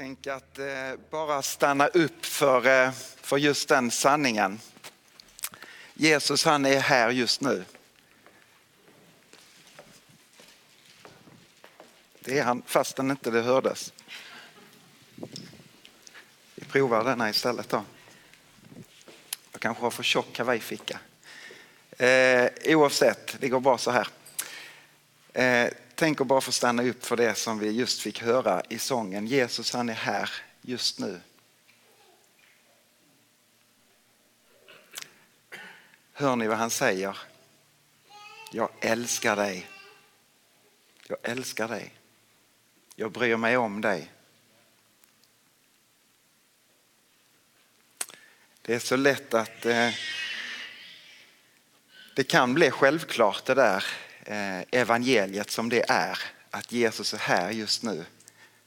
Tänk att eh, bara stanna upp för, eh, för just den sanningen. Jesus han är här just nu. Det är han fastän inte det hördes. Vi provar denna istället då. Jag kanske har för tjock kavajficka. Eh, oavsett, det går bra så här. Eh, Eh, tänk att bara få stanna upp för det som vi just fick höra i sången. Jesus han är här just nu. Hör ni vad han säger? Jag älskar dig. Jag älskar dig. Jag bryr mig om dig. Det är så lätt att eh, det kan bli självklart det där Eh, evangeliet som det är. Att Jesus är här just nu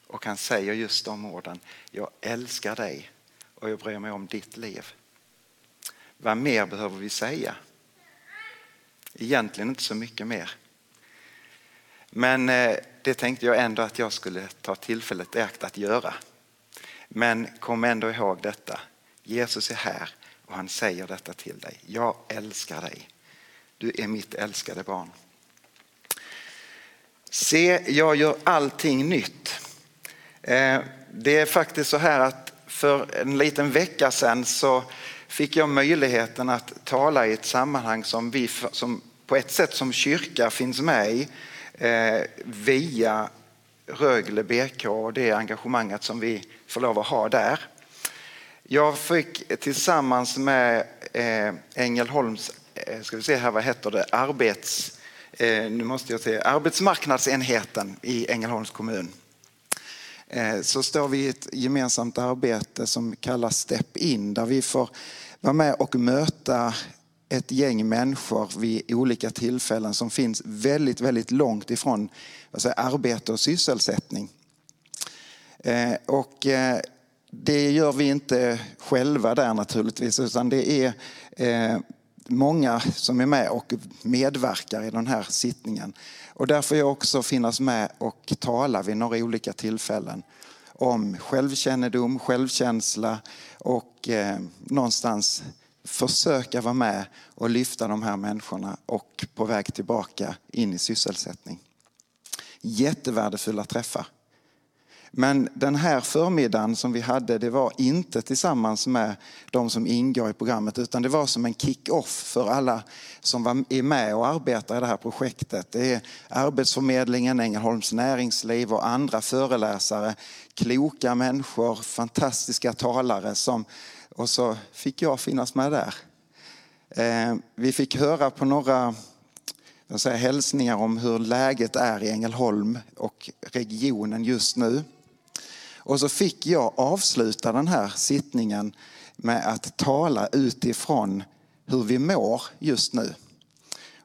och han säger just de orden. Jag älskar dig och jag bryr mig om ditt liv. Vad mer behöver vi säga? Egentligen inte så mycket mer. Men eh, det tänkte jag ändå att jag skulle ta tillfället i akt att göra. Men kom ändå ihåg detta. Jesus är här och han säger detta till dig. Jag älskar dig. Du är mitt älskade barn. Se, jag gör allting nytt. Eh, det är faktiskt så här att för en liten vecka sedan så fick jag möjligheten att tala i ett sammanhang som vi som på ett sätt som kyrka finns med i eh, via Rögle BK och det engagemanget som vi får lov att ha där. Jag fick tillsammans med eh, Ängelholms, ska vi se här vad heter det, arbets Eh, nu måste jag säga, arbetsmarknadsenheten i Ängelholms kommun. Eh, så står vi i ett gemensamt arbete som kallas Step In där vi får vara med och möta ett gäng människor vid olika tillfällen som finns väldigt, väldigt långt ifrån alltså arbete och sysselsättning. Eh, och eh, det gör vi inte själva där naturligtvis utan det är eh, många som är med och medverkar i den här sittningen. Och där får jag också finnas med och tala vid några olika tillfällen om självkännedom, självkänsla och eh, någonstans försöka vara med och lyfta de här människorna och på väg tillbaka in i sysselsättning. Jättevärdefulla träffar. Men den här förmiddagen som vi hade, det var inte tillsammans med de som ingår i programmet, utan det var som en kick-off för alla som är med och arbetar i det här projektet. Det är Arbetsförmedlingen, Ängelholms näringsliv och andra föreläsare, kloka människor, fantastiska talare som, och så fick jag finnas med där. Eh, vi fick höra på några jag säger, hälsningar om hur läget är i Ängelholm och regionen just nu. Och så fick jag avsluta den här sittningen med att tala utifrån hur vi mår just nu.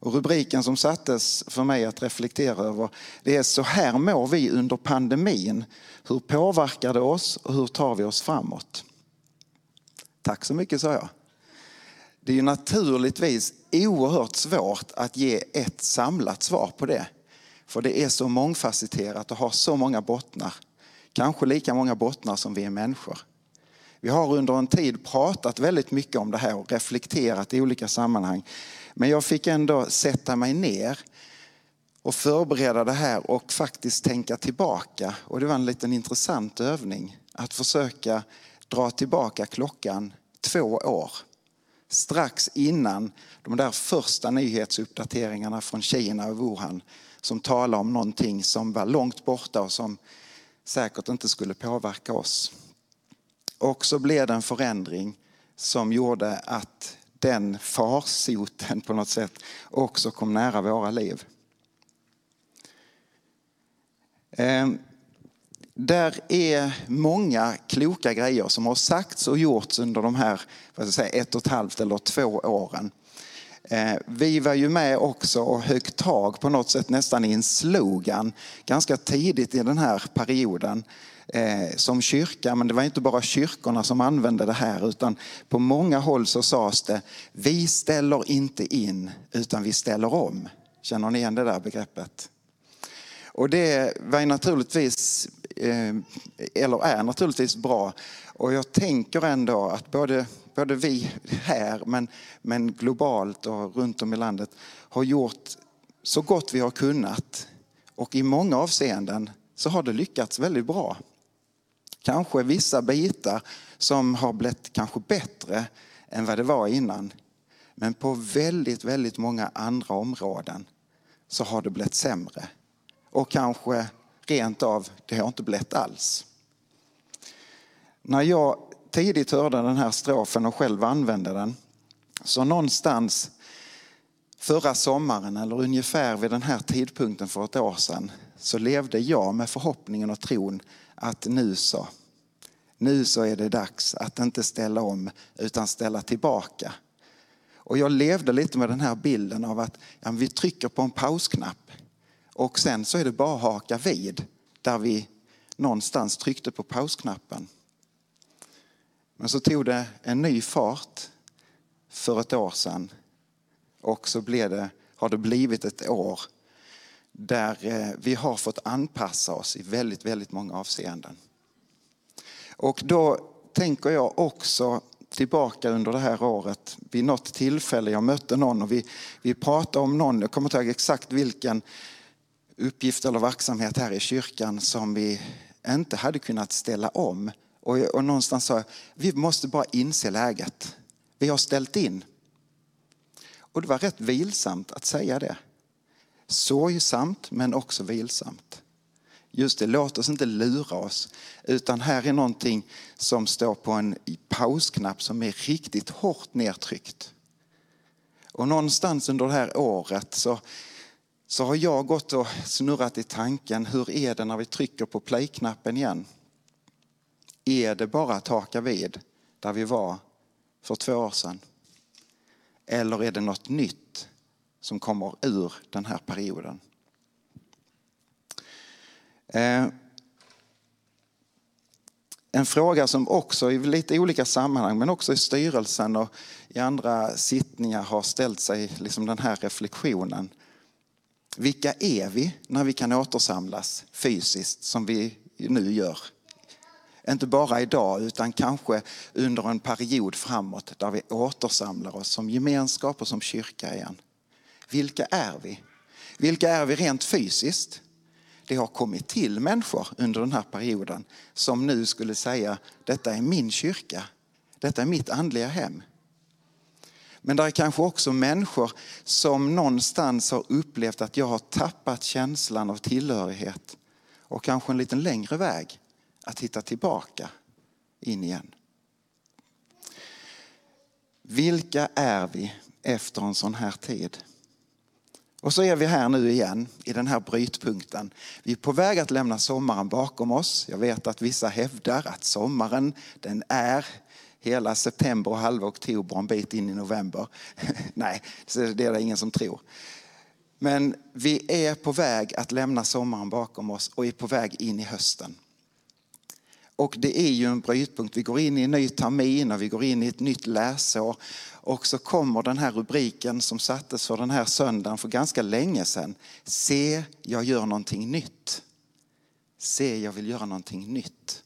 Och rubriken som sattes för mig att reflektera över det är så här mår vi under pandemin. Hur påverkar det oss och hur tar vi oss framåt? Tack så mycket sa jag. Det är ju naturligtvis oerhört svårt att ge ett samlat svar på det. För det är så mångfacetterat och har så många bottnar. Kanske lika många bottnar som vi är människor. Vi har under en tid pratat väldigt mycket om det här och reflekterat i olika sammanhang. Men jag fick ändå sätta mig ner och förbereda det här och faktiskt tänka tillbaka. Och det var en liten intressant övning. Att försöka dra tillbaka klockan två år. Strax innan de där första nyhetsuppdateringarna från Kina och Wuhan som talar om någonting som var långt borta och som säkert inte skulle påverka oss. Och så blev det en förändring som gjorde att den farsoten på något sätt också kom nära våra liv. Ehm, där är många kloka grejer som har sagts och gjorts under de här vad ska jag säga, ett och ett halvt eller två åren. Eh, vi var ju med också och högg tag på något sätt nästan i en slogan ganska tidigt i den här perioden eh, som kyrka, men det var inte bara kyrkorna som använde det här utan på många håll så sades det vi ställer inte in utan vi ställer om. Känner ni igen det där begreppet? Och det var naturligtvis, eh, eller är naturligtvis bra. Och jag tänker ändå att både, både vi här men, men globalt och runt om i landet har gjort så gott vi har kunnat. Och i många avseenden så har det lyckats väldigt bra. Kanske vissa bitar som har blivit kanske bättre än vad det var innan. Men på väldigt, väldigt många andra områden så har det blivit sämre. Och kanske rent av, det har inte blivit alls. När jag tidigt hörde den här strofen och själv använde den, så någonstans förra sommaren eller ungefär vid den här tidpunkten för ett år sedan så levde jag med förhoppningen och tron att nu så, nu så är det dags att inte ställa om utan ställa tillbaka. Och jag levde lite med den här bilden av att ja, vi trycker på en pausknapp och sen så är det bara att haka vid där vi någonstans tryckte på pausknappen. Men så tog det en ny fart för ett år sedan och så blev det, har det blivit ett år där eh, vi har fått anpassa oss i väldigt, väldigt många avseenden. Och då tänker jag också tillbaka under det här året. Vid något tillfälle jag mötte någon och vi, vi pratade om någon, jag kommer inte ihåg exakt vilken uppgift eller verksamhet här i kyrkan som vi inte hade kunnat ställa om. Och, och någonstans sa jag, vi måste bara inse läget. Vi har ställt in. Och det var rätt vilsamt att säga det. Sorgsamt men också vilsamt. Just det, låt oss inte lura oss. Utan här är någonting som står på en pausknapp som är riktigt hårt nedtryckt. Och någonstans under det här året så, så har jag gått och snurrat i tanken, hur är det när vi trycker på play-knappen igen? Är det bara att haka vid där vi var för två år sedan? Eller är det något nytt som kommer ur den här perioden? Eh, en fråga som också i lite olika sammanhang, men också i styrelsen och i andra sittningar har ställt sig liksom den här reflektionen. Vilka är vi när vi kan återsamlas fysiskt som vi nu gör? Inte bara idag utan kanske under en period framåt där vi återsamlar oss som gemenskap och som kyrka igen. Vilka är vi? Vilka är vi rent fysiskt? det har kommit till människor under den här perioden som nu skulle säga detta är min kyrka, detta är mitt andliga hem. Men det är kanske också människor som någonstans har upplevt att jag har tappat känslan av tillhörighet och kanske en liten längre väg att hitta tillbaka in igen. Vilka är vi efter en sån här tid? Och så är vi här nu igen i den här brytpunkten. Vi är på väg att lämna sommaren bakom oss. Jag vet att vissa hävdar att sommaren den är hela september och halva oktober och en bit in i november. Nej, det är det ingen som tror. Men vi är på väg att lämna sommaren bakom oss och är på väg in i hösten. Och det är ju en brytpunkt. Vi går in i en ny termin och vi går in i ett nytt läsår. Och så kommer den här rubriken som sattes för den här söndagen för ganska länge sedan. Se, jag gör någonting nytt. Se, jag vill göra någonting nytt.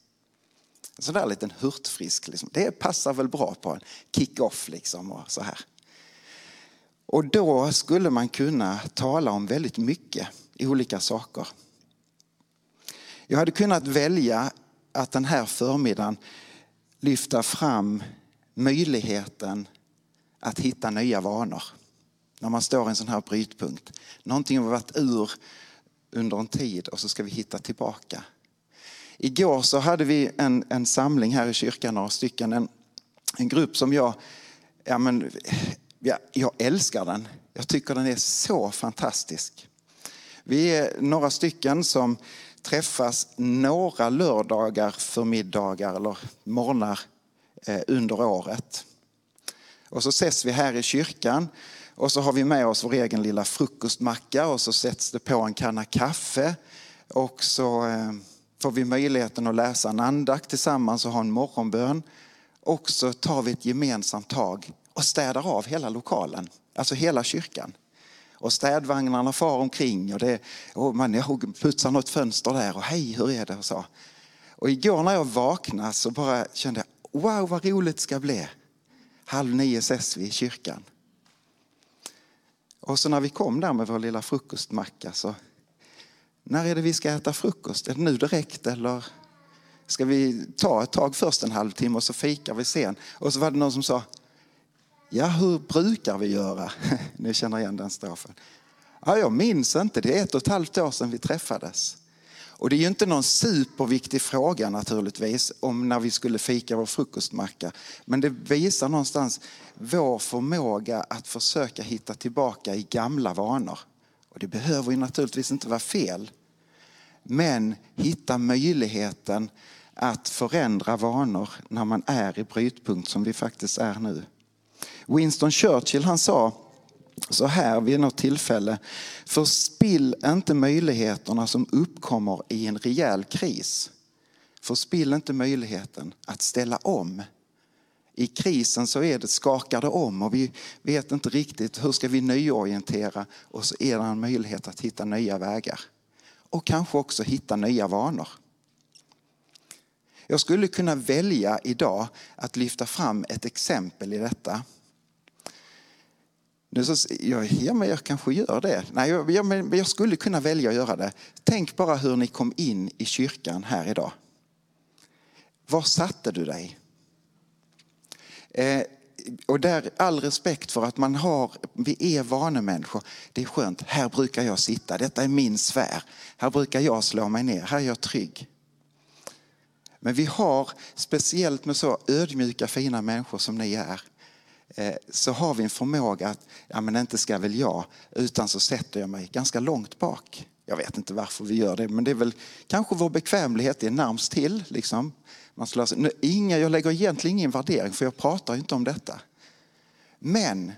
En sån där liten hurtfrisk, liksom. det passar väl bra på en kick-off liksom och så här. Och då skulle man kunna tala om väldigt mycket i olika saker. Jag hade kunnat välja att den här förmiddagen lyfta fram möjligheten att hitta nya vanor. När man står i en sån här brytpunkt. Någonting har varit ur under en tid och så ska vi hitta tillbaka. Igår så hade vi en, en samling här i kyrkan, några stycken. En, en grupp som jag, ja men, ja, jag älskar den. Jag tycker den är så fantastisk. Vi är några stycken som träffas några lördagar förmiddagar eller morgnar eh, under året. Och så ses vi här i kyrkan och så har vi med oss vår egen lilla frukostmacka och så sätts det på en kanna kaffe och så eh, får vi möjligheten att läsa en andakt tillsammans och ha en morgonbön. Och så tar vi ett gemensamt tag och städar av hela lokalen, alltså hela kyrkan. Och städvagnarna far omkring och, det, och man putsar något fönster där och hej hur är det och så. Och igår när jag vaknade så bara kände jag wow vad roligt det ska bli. Halv nio ses vi i kyrkan. Och så när vi kom där med vår lilla frukostmacka så när är det vi ska äta frukost? Är det nu direkt eller ska vi ta ett tag först en halvtimme och så fikar vi sen? Och så var det någon som sa, ja hur brukar vi göra? Ni känner igen den strofen. Ja, jag minns inte, det är ett och ett halvt år sedan vi träffades. Och det är ju inte någon superviktig fråga naturligtvis om när vi skulle fika vår frukostmacka. Men det visar någonstans vår förmåga att försöka hitta tillbaka i gamla vanor. Och det behöver ju naturligtvis inte vara fel. Men hitta möjligheten att förändra vanor när man är i brytpunkt som vi faktiskt är nu. Winston Churchill han sa så här vid något tillfälle. Förspill inte möjligheterna som uppkommer i en rejäl kris. Förspill inte möjligheten att ställa om. I krisen så är det skakar det om och vi vet inte riktigt hur ska vi nyorientera och så är det en möjlighet att hitta nya vägar. Och kanske också hitta nya vanor. Jag skulle kunna välja idag att lyfta fram ett exempel i detta. Nu så, ja, ja, men jag kanske gör det. Nej, jag, ja, men jag skulle kunna välja att göra det. Tänk bara hur ni kom in i kyrkan här idag. Var satte du dig? Eh, och där all respekt för att man har, vi är vanemänniskor. Det är skönt, här brukar jag sitta, detta är min sfär. Här brukar jag slå mig ner, här är jag trygg. Men vi har, speciellt med så ödmjuka fina människor som ni är, eh, så har vi en förmåga att, ja men inte ska väl jag, utan så sätter jag mig ganska långt bak. Jag vet inte varför vi gör det, men det är väl kanske vår bekvämlighet är närmst till. Liksom. Man skulle alltså, Nu, inga, jag lägger egentligen ingen värdering för jag pratar inte om detta. Men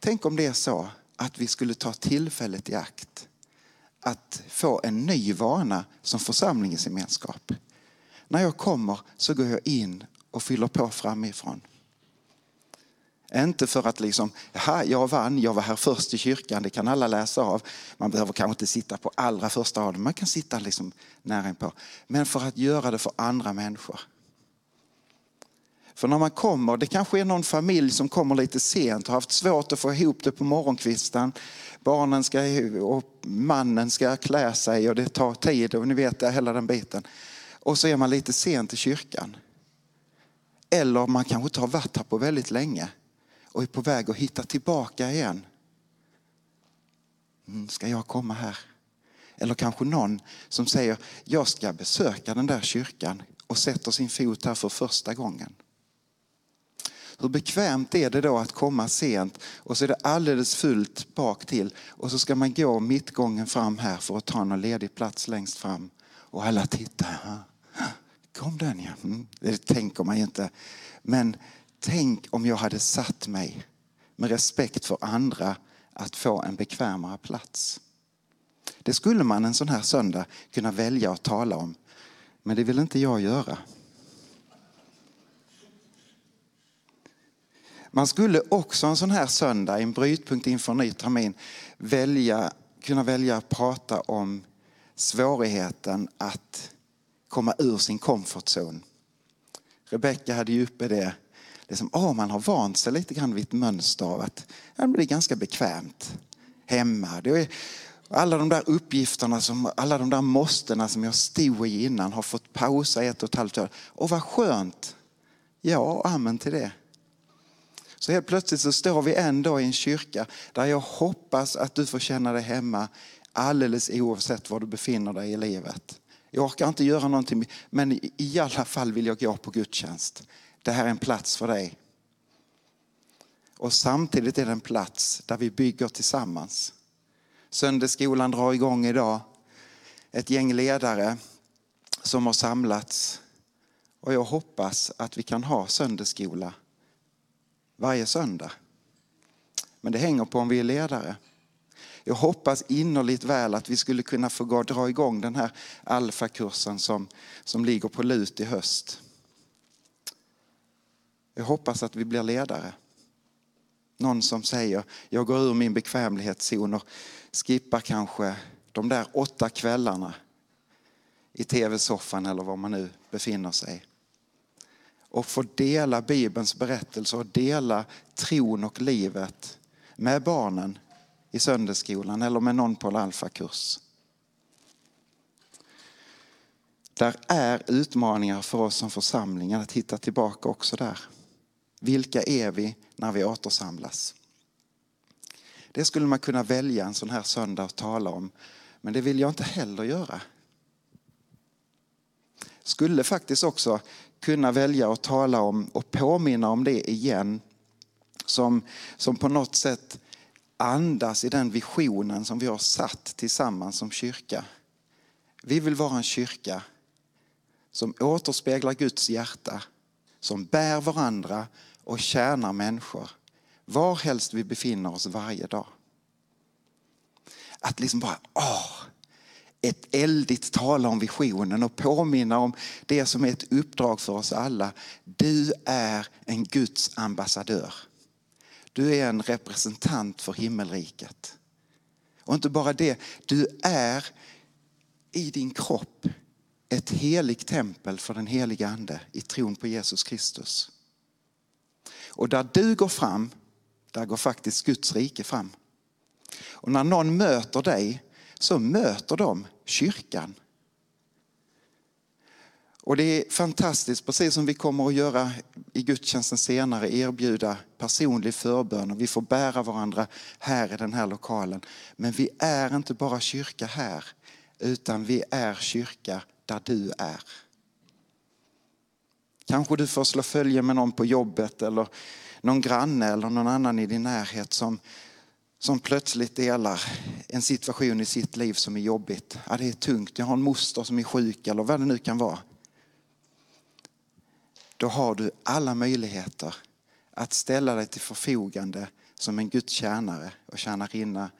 tänk om det är så att vi skulle ta tillfället i akt att få en ny vana som församlingens gemenskap. När jag kommer så går jag in och fyller på framifrån. Inte för att liksom, jaha, jag vann, jag var här först i kyrkan, det kan alla läsa av. Man behöver kanske inte sitta på allra första raden, man kan sitta liksom nära på. Men för att göra det för andra människor. För när man kommer, det kanske är någon familj som kommer lite sent och har haft svårt att få ihop det på morgonkvisten. Barnen ska, och mannen ska klä sig och det tar tid och ni vet det, hela den biten. Och så är man lite sent i kyrkan. Eller man kanske inte har varit här på väldigt länge och är på väg att hitta tillbaka igen. Mm, ska jag komma här? Eller kanske någon som säger, jag ska besöka den där kyrkan och sätter sin fot här för första gången. Hur bekvämt är det då att komma sent och så är det alldeles fullt bak till och så ska man gå mittgången fram här för att ta någon ledig plats längst fram och alla tittar. Kom den ja. Mm, det tänker man ju inte. Men Tänk om jag hade satt mig med respekt för andra att få en bekvämare plats. Det skulle man en sån här söndag kunna välja att tala om. Men det vill inte jag göra. Man skulle också en sån här söndag, en brytpunkt inför en ny termin, välja, kunna välja att prata om svårigheten att komma ur sin comfort zone. Rebecka hade ju uppe det liksom, oh, man har vant sig lite grann vid ett mönster av att ja, det blir ganska bekvämt hemma. Det är, alla de där uppgifterna, som, alla de där måstena som jag stod i innan har fått pausa ett och ett halvt år. Och vad skönt! Ja, amen till det. Så helt plötsligt så står vi en dag i en kyrka där jag hoppas att du får känna dig hemma alldeles oavsett var du befinner dig i livet. Jag orkar inte göra någonting, men i alla fall vill jag gå på gudstjänst. Det här är en plats för dig. Och samtidigt är det en plats där vi bygger tillsammans. Söndagsskolan drar igång idag. ett gäng ledare som har samlats och jag hoppas att vi kan ha söndagsskola varje söndag. Men det hänger på om vi är ledare. Jag hoppas innerligt väl att vi skulle kunna få gå, dra igång den här alfakursen som, som ligger på lut i höst. Jag hoppas att vi blir ledare. Någon som säger, jag går ur min bekvämlighetszon och skippar kanske de där åtta kvällarna i tv-soffan eller var man nu befinner sig. Och får dela Bibelns berättelser och dela tron och livet med barnen i söndagsskolan eller med någon på en alfakurs. Där är utmaningar för oss som församlingar att hitta tillbaka också där. Vilka är vi när vi återsamlas? Det skulle man kunna välja en sån här söndag att tala om, men det vill jag inte heller göra. Skulle faktiskt också kunna välja att tala om och påminna om det igen som, som på något sätt andas i den visionen som vi har satt tillsammans som kyrka. Vi vill vara en kyrka som återspeglar Guds hjärta, som bär varandra och tjänar människor var helst vi befinner oss varje dag. Att liksom bara, åh, ett eldigt tala om visionen och påminna om det som är ett uppdrag för oss alla. Du är en Guds ambassadör. Du är en representant för himmelriket. Och inte bara det, du är i din kropp ett heligt tempel för den heliga ande i tron på Jesus Kristus. Och där du går fram, där går faktiskt Guds rike fram. Och när någon möter dig så möter de kyrkan. Och det är fantastiskt, precis som vi kommer att göra i gudstjänsten senare, erbjuda personlig förbön och vi får bära varandra här i den här lokalen. Men vi är inte bara kyrka här, utan vi är kyrka där du är. Kanske du får slå följe med någon på jobbet eller någon granne eller någon annan i din närhet som, som plötsligt delar en situation i sitt liv som är jobbigt. Ja, det är tungt, jag har en moster som är sjuk eller vad det nu kan vara. Då har du alla möjligheter att ställa dig till förfogande som en Guds tjänare och tjänarinna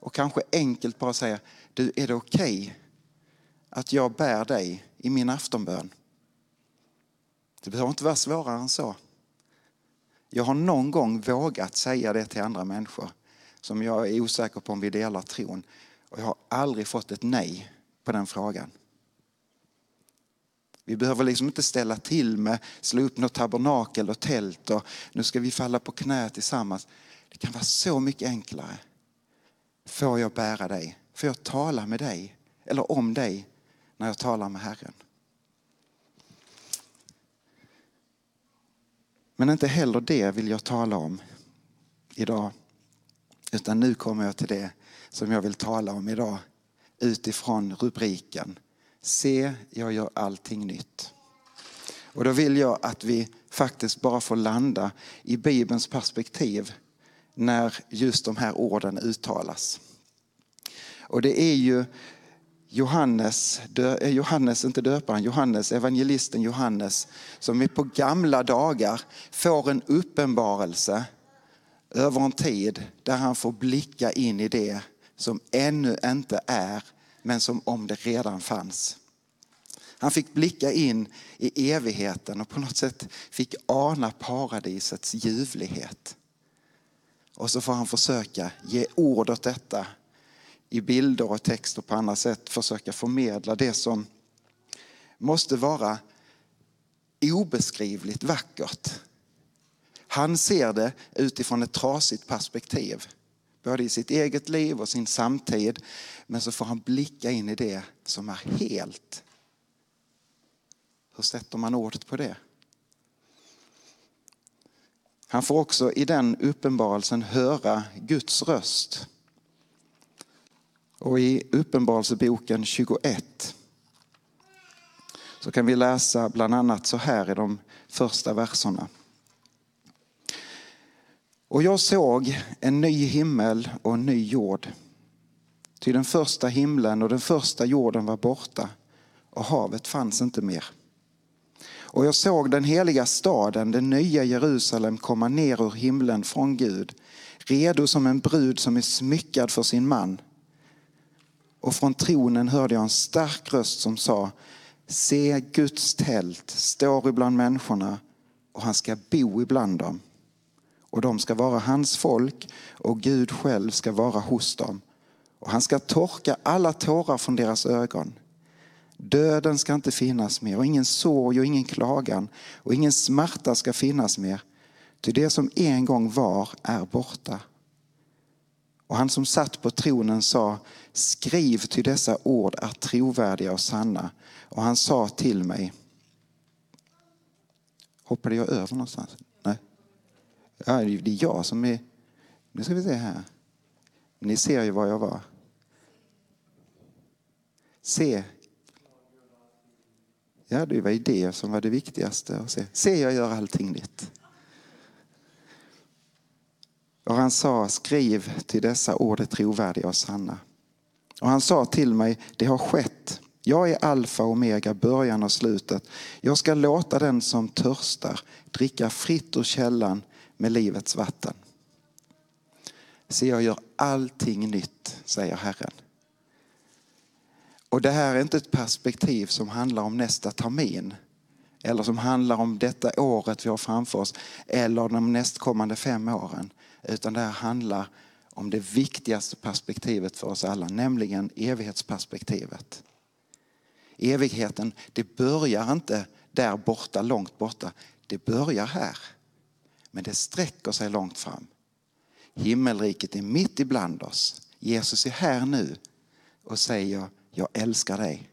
och kanske enkelt bara säga, du är det okej okay att jag bär dig i min aftonbön? Det behöver inte vara svårare än så. Jag har någon gång vågat säga det till andra människor som jag är osäker på om vi delar tron. Och jag har aldrig fått ett nej på den frågan. Vi behöver liksom inte ställa till med slå upp något tabernakel och tält och nu ska vi falla på knä tillsammans. Det kan vara så mycket enklare. Får jag bära dig? Får jag tala med dig eller om dig när jag talar med Herren? Men inte heller det vill jag tala om idag. Utan nu kommer jag till det som jag vill tala om idag utifrån rubriken Se, jag gör allting nytt. Och då vill jag att vi faktiskt bara får landa i Bibelns perspektiv när just de här orden uttalas. Och det är ju Johannes, eh, Johannes, inte döparen, Johannes, evangelisten Johannes, som är på gamla dagar får en uppenbarelse över en tid där han får blicka in i det som ännu inte är, men som om det redan fanns. Han fick blicka in i evigheten och på något sätt fick ana paradisets ljuvlighet. Och så får han försöka ge ord åt detta i bilder och text och på andra sätt försöka förmedla det som måste vara obeskrivligt vackert. Han ser det utifrån ett trasigt perspektiv, både i sitt eget liv och sin samtid. Men så får han blicka in i det som är helt. Hur sätter man ordet på det? Han får också i den uppenbarelsen höra Guds röst. Och i Uppenbarelseboken 21 så kan vi läsa bland annat så här i de första verserna. Och jag såg en ny himmel och en ny jord. Ty den första himlen och den första jorden var borta och havet fanns inte mer. Och jag såg den heliga staden, den nya Jerusalem, komma ner ur himlen från Gud, redo som en brud som är smyckad för sin man. Och från tronen hörde jag en stark röst som sa, se Guds tält står ibland människorna och han ska bo ibland dem. Och de ska vara hans folk och Gud själv ska vara hos dem. Och han ska torka alla tårar från deras ögon. Döden ska inte finnas mer och ingen sorg och ingen klagan och ingen smärta ska finnas mer. Ty det som en gång var är borta. Och han som satt på tronen sa, skriv till dessa ord är trovärdiga och sanna. Och han sa till mig, hoppade jag över någonstans? Ja, det är jag som är, nu ska vi se här. Ni ser ju var jag var. Se. Ja, det var ju det som var det viktigaste. Att se. se, jag gör allting nytt. Och han sa, skriv till dessa ord är trovärdiga och sanna. Och han sa till mig, det har skett. Jag är alfa och omega, början och slutet. Jag ska låta den som törstar dricka fritt ur källan med livets vatten. Se, jag gör allting nytt, säger Herren. Och det här är inte ett perspektiv som handlar om nästa termin eller som handlar om detta året vi har framför oss eller de nästkommande fem åren. Utan det här handlar om det viktigaste perspektivet för oss alla, nämligen evighetsperspektivet. Evigheten, det börjar inte där borta, långt borta. Det börjar här. Men det sträcker sig långt fram. Himmelriket är mitt ibland oss. Jesus är här nu och säger jag älskar dig.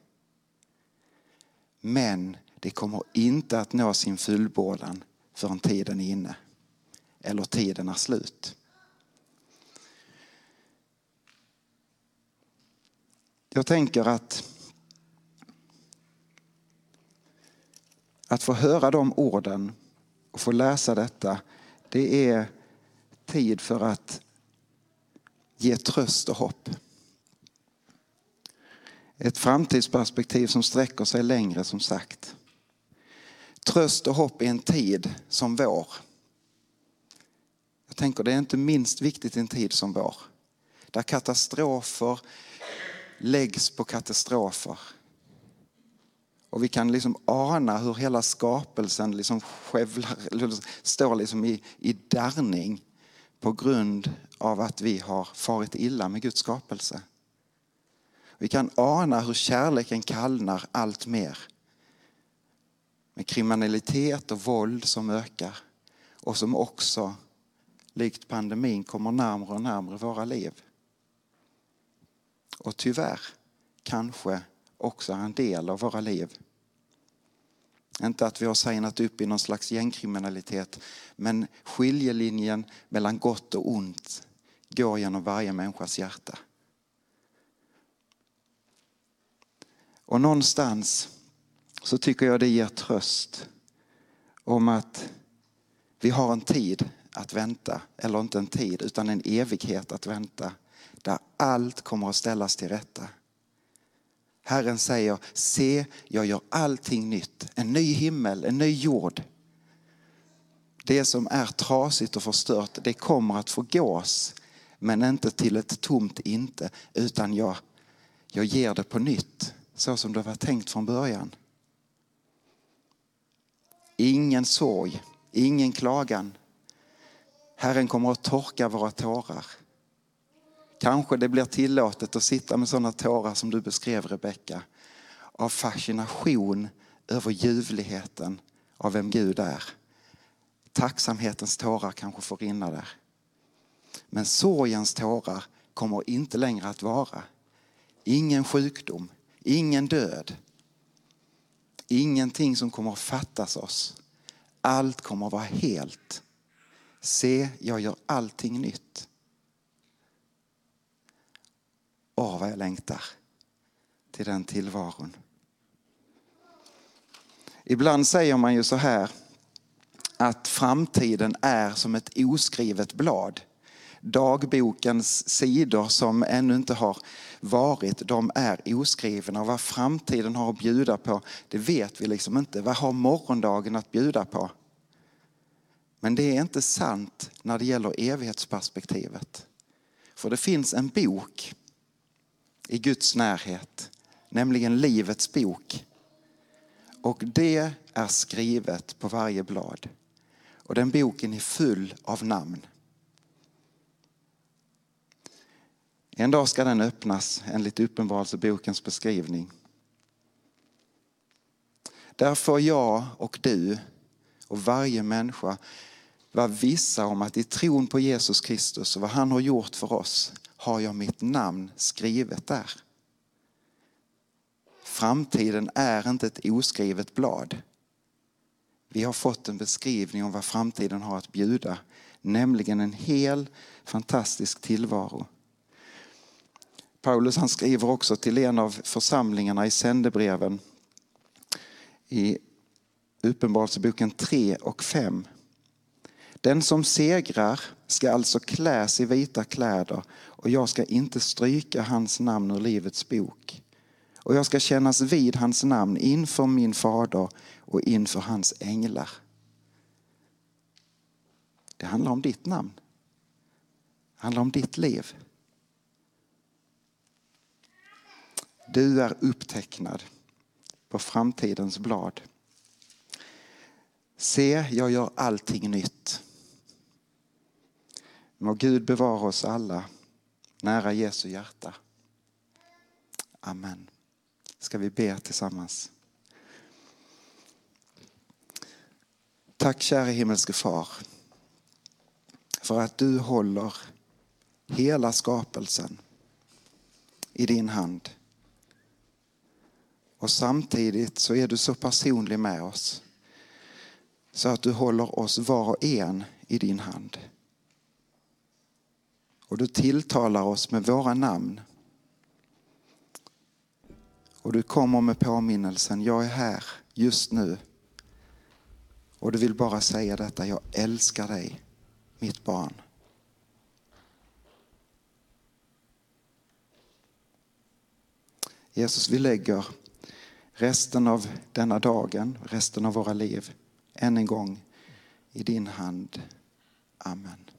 Men det kommer inte att nå sin fullbordan förrän tiden är inne. Eller tiden är slut. Jag tänker att att få höra de orden och få läsa detta, det är tid för att ge tröst och hopp. Ett framtidsperspektiv som sträcker sig längre som sagt. Tröst och hopp i en tid som vår. Jag tänker det är inte minst viktigt i en tid som vår. Där katastrofer läggs på katastrofer. Och vi kan liksom ana hur hela skapelsen liksom skövlar, står liksom i, i darrning på grund av att vi har farit illa med Guds skapelse. Vi kan ana hur kärleken kallnar allt mer. Med kriminalitet och våld som ökar och som också, likt pandemin, kommer närmare och närmare våra liv. Och tyvärr kanske också är en del av våra liv. Inte att vi har signat upp i någon slags gängkriminalitet, men skiljelinjen mellan gott och ont går genom varje människas hjärta. Och någonstans så tycker jag det ger tröst om att vi har en tid att vänta, eller inte en tid utan en evighet att vänta, där allt kommer att ställas till rätta. Herren säger, se jag gör allting nytt, en ny himmel, en ny jord. Det som är trasigt och förstört, det kommer att förgås, men inte till ett tomt inte, utan jag, jag ger det på nytt så som det var tänkt från början. Ingen sorg, ingen klagan. Herren kommer att torka våra tårar. Kanske det blir tillåtet att sitta med sådana tårar som du beskrev Rebecka. Av fascination över ljuvligheten av vem Gud är. Tacksamhetens tårar kanske får rinna där. Men sorgens tårar kommer inte längre att vara. Ingen sjukdom, Ingen död. Ingenting som kommer att fattas oss. Allt kommer att vara helt. Se, jag gör allting nytt. Åh, vad jag längtar till den tillvaron. Ibland säger man ju så här att framtiden är som ett oskrivet blad. dagbokens sidor som ännu inte har varit, de är oskrivna. Vad framtiden har att bjuda på, det vet vi liksom inte. Vad har morgondagen att bjuda på? Men det är inte sant när det gäller evighetsperspektivet. För det finns en bok i Guds närhet, nämligen Livets bok. Och det är skrivet på varje blad. Och den boken är full av namn. En dag ska den öppnas enligt Uppenbarelsebokens beskrivning. Där får jag och du och varje människa vara vissa om att i tron på Jesus Kristus och vad han har gjort för oss har jag mitt namn skrivet där. Framtiden är inte ett oskrivet blad. Vi har fått en beskrivning om vad framtiden har att bjuda, nämligen en hel fantastisk tillvaro. Paulus han skriver också till en av församlingarna i sändebreven i Uppenbarelseboken 3 och 5. Den som segrar ska alltså kläs i vita kläder och jag ska inte stryka hans namn ur Livets bok. Och jag ska kännas vid hans namn inför min fader och inför hans änglar. Det handlar om ditt namn. Det handlar om ditt liv. Du är upptecknad på framtidens blad. Se, jag gör allting nytt. Må Gud bevara oss alla nära Jesu hjärta. Amen. Ska vi be tillsammans. Tack käre himmelske far för att du håller hela skapelsen i din hand. Och samtidigt så är du så personlig med oss så att du håller oss var och en i din hand. Och du tilltalar oss med våra namn. Och du kommer med påminnelsen, jag är här just nu. Och du vill bara säga detta, jag älskar dig, mitt barn. Jesus, vi lägger resten av denna dagen, resten av våra liv, än en gång i din hand. Amen.